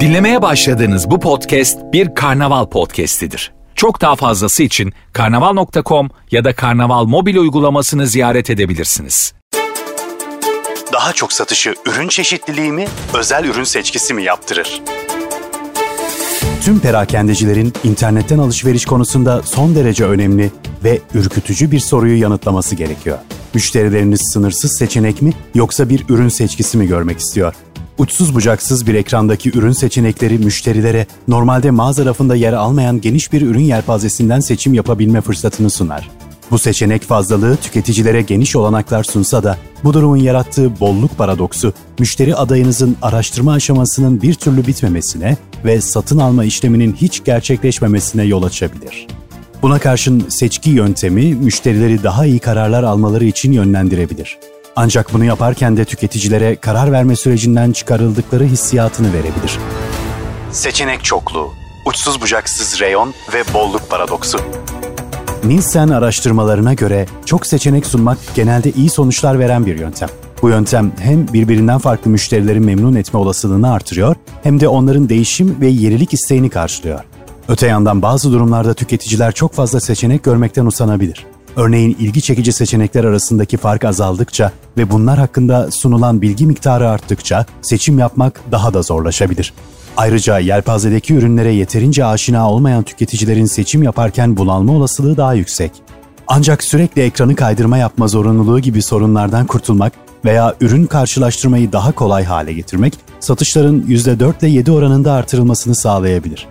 Dinlemeye başladığınız bu podcast bir karnaval podcastidir. Çok daha fazlası için karnaval.com ya da karnaval mobil uygulamasını ziyaret edebilirsiniz. Daha çok satışı ürün çeşitliliği mi, özel ürün seçkisi mi yaptırır? Tüm perakendecilerin internetten alışveriş konusunda son derece önemli ve ürkütücü bir soruyu yanıtlaması gerekiyor. Müşterileriniz sınırsız seçenek mi yoksa bir ürün seçkisi mi görmek istiyor? Uçsuz bucaksız bir ekrandaki ürün seçenekleri müşterilere normalde mağaza rafında yer almayan geniş bir ürün yelpazesinden seçim yapabilme fırsatını sunar. Bu seçenek fazlalığı tüketicilere geniş olanaklar sunsa da bu durumun yarattığı bolluk paradoksu müşteri adayınızın araştırma aşamasının bir türlü bitmemesine ve satın alma işleminin hiç gerçekleşmemesine yol açabilir. Buna karşın seçki yöntemi müşterileri daha iyi kararlar almaları için yönlendirebilir. Ancak bunu yaparken de tüketicilere karar verme sürecinden çıkarıldıkları hissiyatını verebilir. Seçenek çokluğu, uçsuz bucaksız reyon ve bolluk paradoksu. Nielsen araştırmalarına göre çok seçenek sunmak genelde iyi sonuçlar veren bir yöntem. Bu yöntem hem birbirinden farklı müşterileri memnun etme olasılığını artırıyor hem de onların değişim ve yenilik isteğini karşılıyor. Öte yandan bazı durumlarda tüketiciler çok fazla seçenek görmekten usanabilir. Örneğin ilgi çekici seçenekler arasındaki fark azaldıkça ve bunlar hakkında sunulan bilgi miktarı arttıkça seçim yapmak daha da zorlaşabilir. Ayrıca yelpazedeki ürünlere yeterince aşina olmayan tüketicilerin seçim yaparken bunalma olasılığı daha yüksek. Ancak sürekli ekranı kaydırma yapma zorunluluğu gibi sorunlardan kurtulmak veya ürün karşılaştırmayı daha kolay hale getirmek satışların %4 ile 7 oranında artırılmasını sağlayabilir.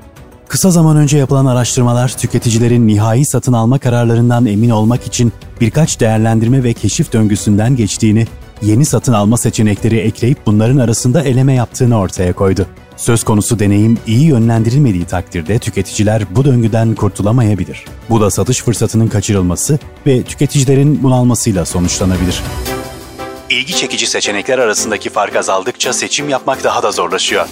Kısa zaman önce yapılan araştırmalar tüketicilerin nihai satın alma kararlarından emin olmak için birkaç değerlendirme ve keşif döngüsünden geçtiğini, yeni satın alma seçenekleri ekleyip bunların arasında eleme yaptığını ortaya koydu. Söz konusu deneyim iyi yönlendirilmediği takdirde tüketiciler bu döngüden kurtulamayabilir. Bu da satış fırsatının kaçırılması ve tüketicilerin bunalmasıyla sonuçlanabilir. İlgi çekici seçenekler arasındaki fark azaldıkça seçim yapmak daha da zorlaşıyor.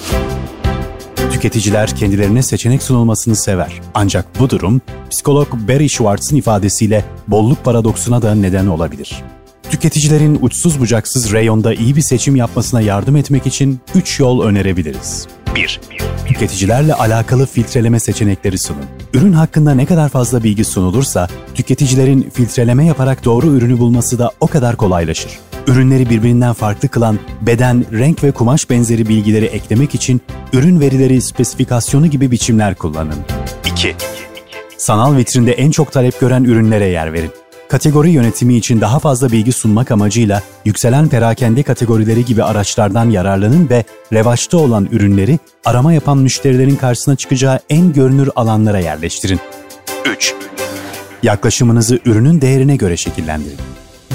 Tüketiciler kendilerine seçenek sunulmasını sever. Ancak bu durum psikolog Barry Schwartz'ın ifadesiyle bolluk paradoksuna da neden olabilir. Tüketicilerin uçsuz bucaksız reyonda iyi bir seçim yapmasına yardım etmek için 3 yol önerebiliriz. 1. Tüketicilerle alakalı filtreleme seçenekleri sunun. Ürün hakkında ne kadar fazla bilgi sunulursa, tüketicilerin filtreleme yaparak doğru ürünü bulması da o kadar kolaylaşır. Ürünleri birbirinden farklı kılan beden, renk ve kumaş benzeri bilgileri eklemek için ürün verileri spesifikasyonu gibi biçimler kullanın. 2. Sanal vitrinde en çok talep gören ürünlere yer verin. Kategori yönetimi için daha fazla bilgi sunmak amacıyla yükselen perakende kategorileri gibi araçlardan yararlanın ve revaçta olan ürünleri arama yapan müşterilerin karşısına çıkacağı en görünür alanlara yerleştirin. 3. Yaklaşımınızı ürünün değerine göre şekillendirin.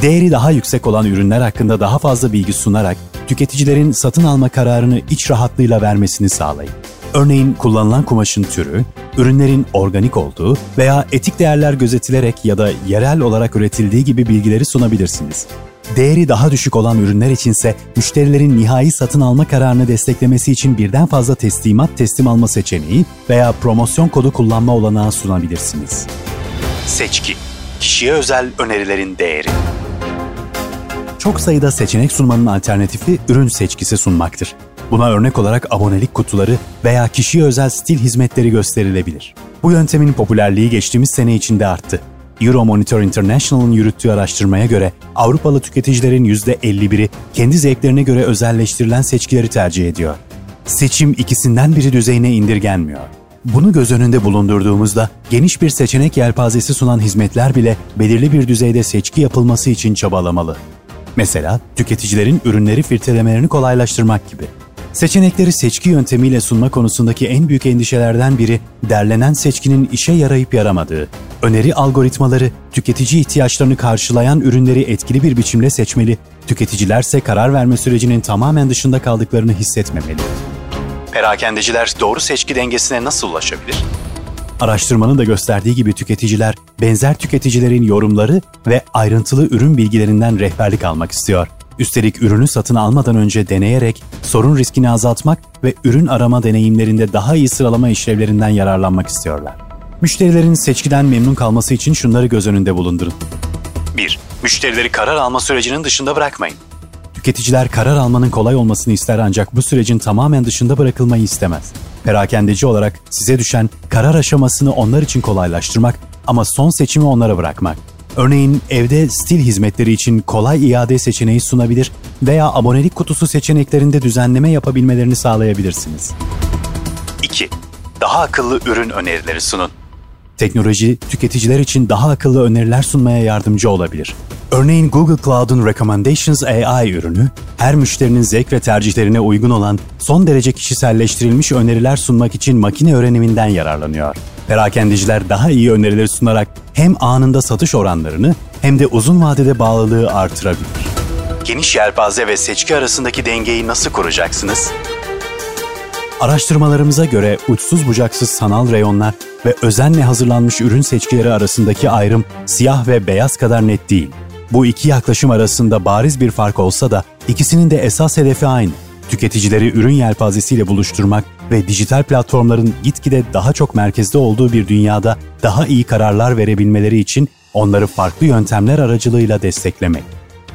Değeri daha yüksek olan ürünler hakkında daha fazla bilgi sunarak tüketicilerin satın alma kararını iç rahatlığıyla vermesini sağlayın. Örneğin kullanılan kumaşın türü, ürünlerin organik olduğu veya etik değerler gözetilerek ya da yerel olarak üretildiği gibi bilgileri sunabilirsiniz. Değeri daha düşük olan ürünler içinse müşterilerin nihai satın alma kararını desteklemesi için birden fazla teslimat teslim alma seçeneği veya promosyon kodu kullanma olanağı sunabilirsiniz. Seçki Kişiye özel önerilerin değeri çok sayıda seçenek sunmanın alternatifi ürün seçkisi sunmaktır. Buna örnek olarak abonelik kutuları veya kişiye özel stil hizmetleri gösterilebilir. Bu yöntemin popülerliği geçtiğimiz sene içinde arttı. Euromonitor International'ın yürüttüğü araştırmaya göre Avrupalı tüketicilerin %51'i kendi zevklerine göre özelleştirilen seçkileri tercih ediyor. Seçim ikisinden biri düzeyine indirgenmiyor. Bunu göz önünde bulundurduğumuzda geniş bir seçenek yelpazesi sunan hizmetler bile belirli bir düzeyde seçki yapılması için çabalamalı. Mesela tüketicilerin ürünleri filtrelemelerini kolaylaştırmak gibi. Seçenekleri seçki yöntemiyle sunma konusundaki en büyük endişelerden biri derlenen seçkinin işe yarayıp yaramadığı. Öneri algoritmaları tüketici ihtiyaçlarını karşılayan ürünleri etkili bir biçimde seçmeli, tüketicilerse karar verme sürecinin tamamen dışında kaldıklarını hissetmemeli. Perakendeciler doğru seçki dengesine nasıl ulaşabilir? Araştırmanın da gösterdiği gibi tüketiciler benzer tüketicilerin yorumları ve ayrıntılı ürün bilgilerinden rehberlik almak istiyor. Üstelik ürünü satın almadan önce deneyerek sorun riskini azaltmak ve ürün arama deneyimlerinde daha iyi sıralama işlevlerinden yararlanmak istiyorlar. Müşterilerin seçkiden memnun kalması için şunları göz önünde bulundurun. 1. Müşterileri karar alma sürecinin dışında bırakmayın. Tüketiciler karar almanın kolay olmasını ister ancak bu sürecin tamamen dışında bırakılmayı istemez. Perakendeci olarak size düşen karar aşamasını onlar için kolaylaştırmak ama son seçimi onlara bırakmak. Örneğin evde stil hizmetleri için kolay iade seçeneği sunabilir veya abonelik kutusu seçeneklerinde düzenleme yapabilmelerini sağlayabilirsiniz. 2. Daha akıllı ürün önerileri sunun. Teknoloji, tüketiciler için daha akıllı öneriler sunmaya yardımcı olabilir. Örneğin Google Cloud'un Recommendations AI ürünü, her müşterinin zevk ve tercihlerine uygun olan son derece kişiselleştirilmiş öneriler sunmak için makine öğreniminden yararlanıyor. Perakendeciler daha iyi önerileri sunarak hem anında satış oranlarını hem de uzun vadede bağlılığı artırabilir. Geniş yelpaze ve seçki arasındaki dengeyi nasıl kuracaksınız? Araştırmalarımıza göre uçsuz bucaksız sanal reyonlar ve özenle hazırlanmış ürün seçkileri arasındaki ayrım siyah ve beyaz kadar net değil. Bu iki yaklaşım arasında bariz bir fark olsa da ikisinin de esas hedefi aynı. Tüketicileri ürün yelpazesiyle buluşturmak ve dijital platformların gitgide daha çok merkezde olduğu bir dünyada daha iyi kararlar verebilmeleri için onları farklı yöntemler aracılığıyla desteklemek.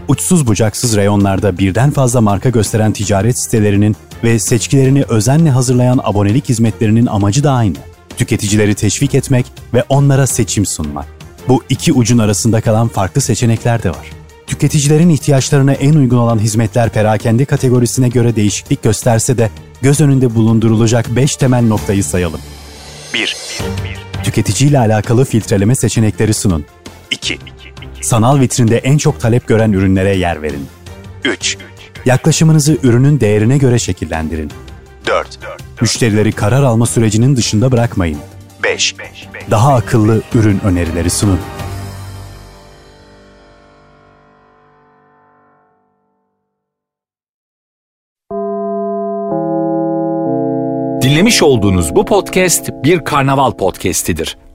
Uçsuz bucaksız reyonlarda birden fazla marka gösteren ticaret sitelerinin ve seçkilerini özenle hazırlayan abonelik hizmetlerinin amacı da aynı. Tüketicileri teşvik etmek ve onlara seçim sunmak. Bu iki ucun arasında kalan farklı seçenekler de var. Tüketicilerin ihtiyaçlarına en uygun olan hizmetler perakende kategorisine göre değişiklik gösterse de göz önünde bulundurulacak 5 temel noktayı sayalım. 1. Tüketiciyle alakalı filtreleme seçenekleri sunun. 2. Sanal vitrinde en çok talep gören ürünlere yer verin. 3. Yaklaşımınızı ürünün değerine göre şekillendirin. 4. Müşterileri karar alma sürecinin dışında bırakmayın. 5. Daha akıllı ürün önerileri sunun. Dinlemiş olduğunuz bu podcast bir karnaval podcastidir.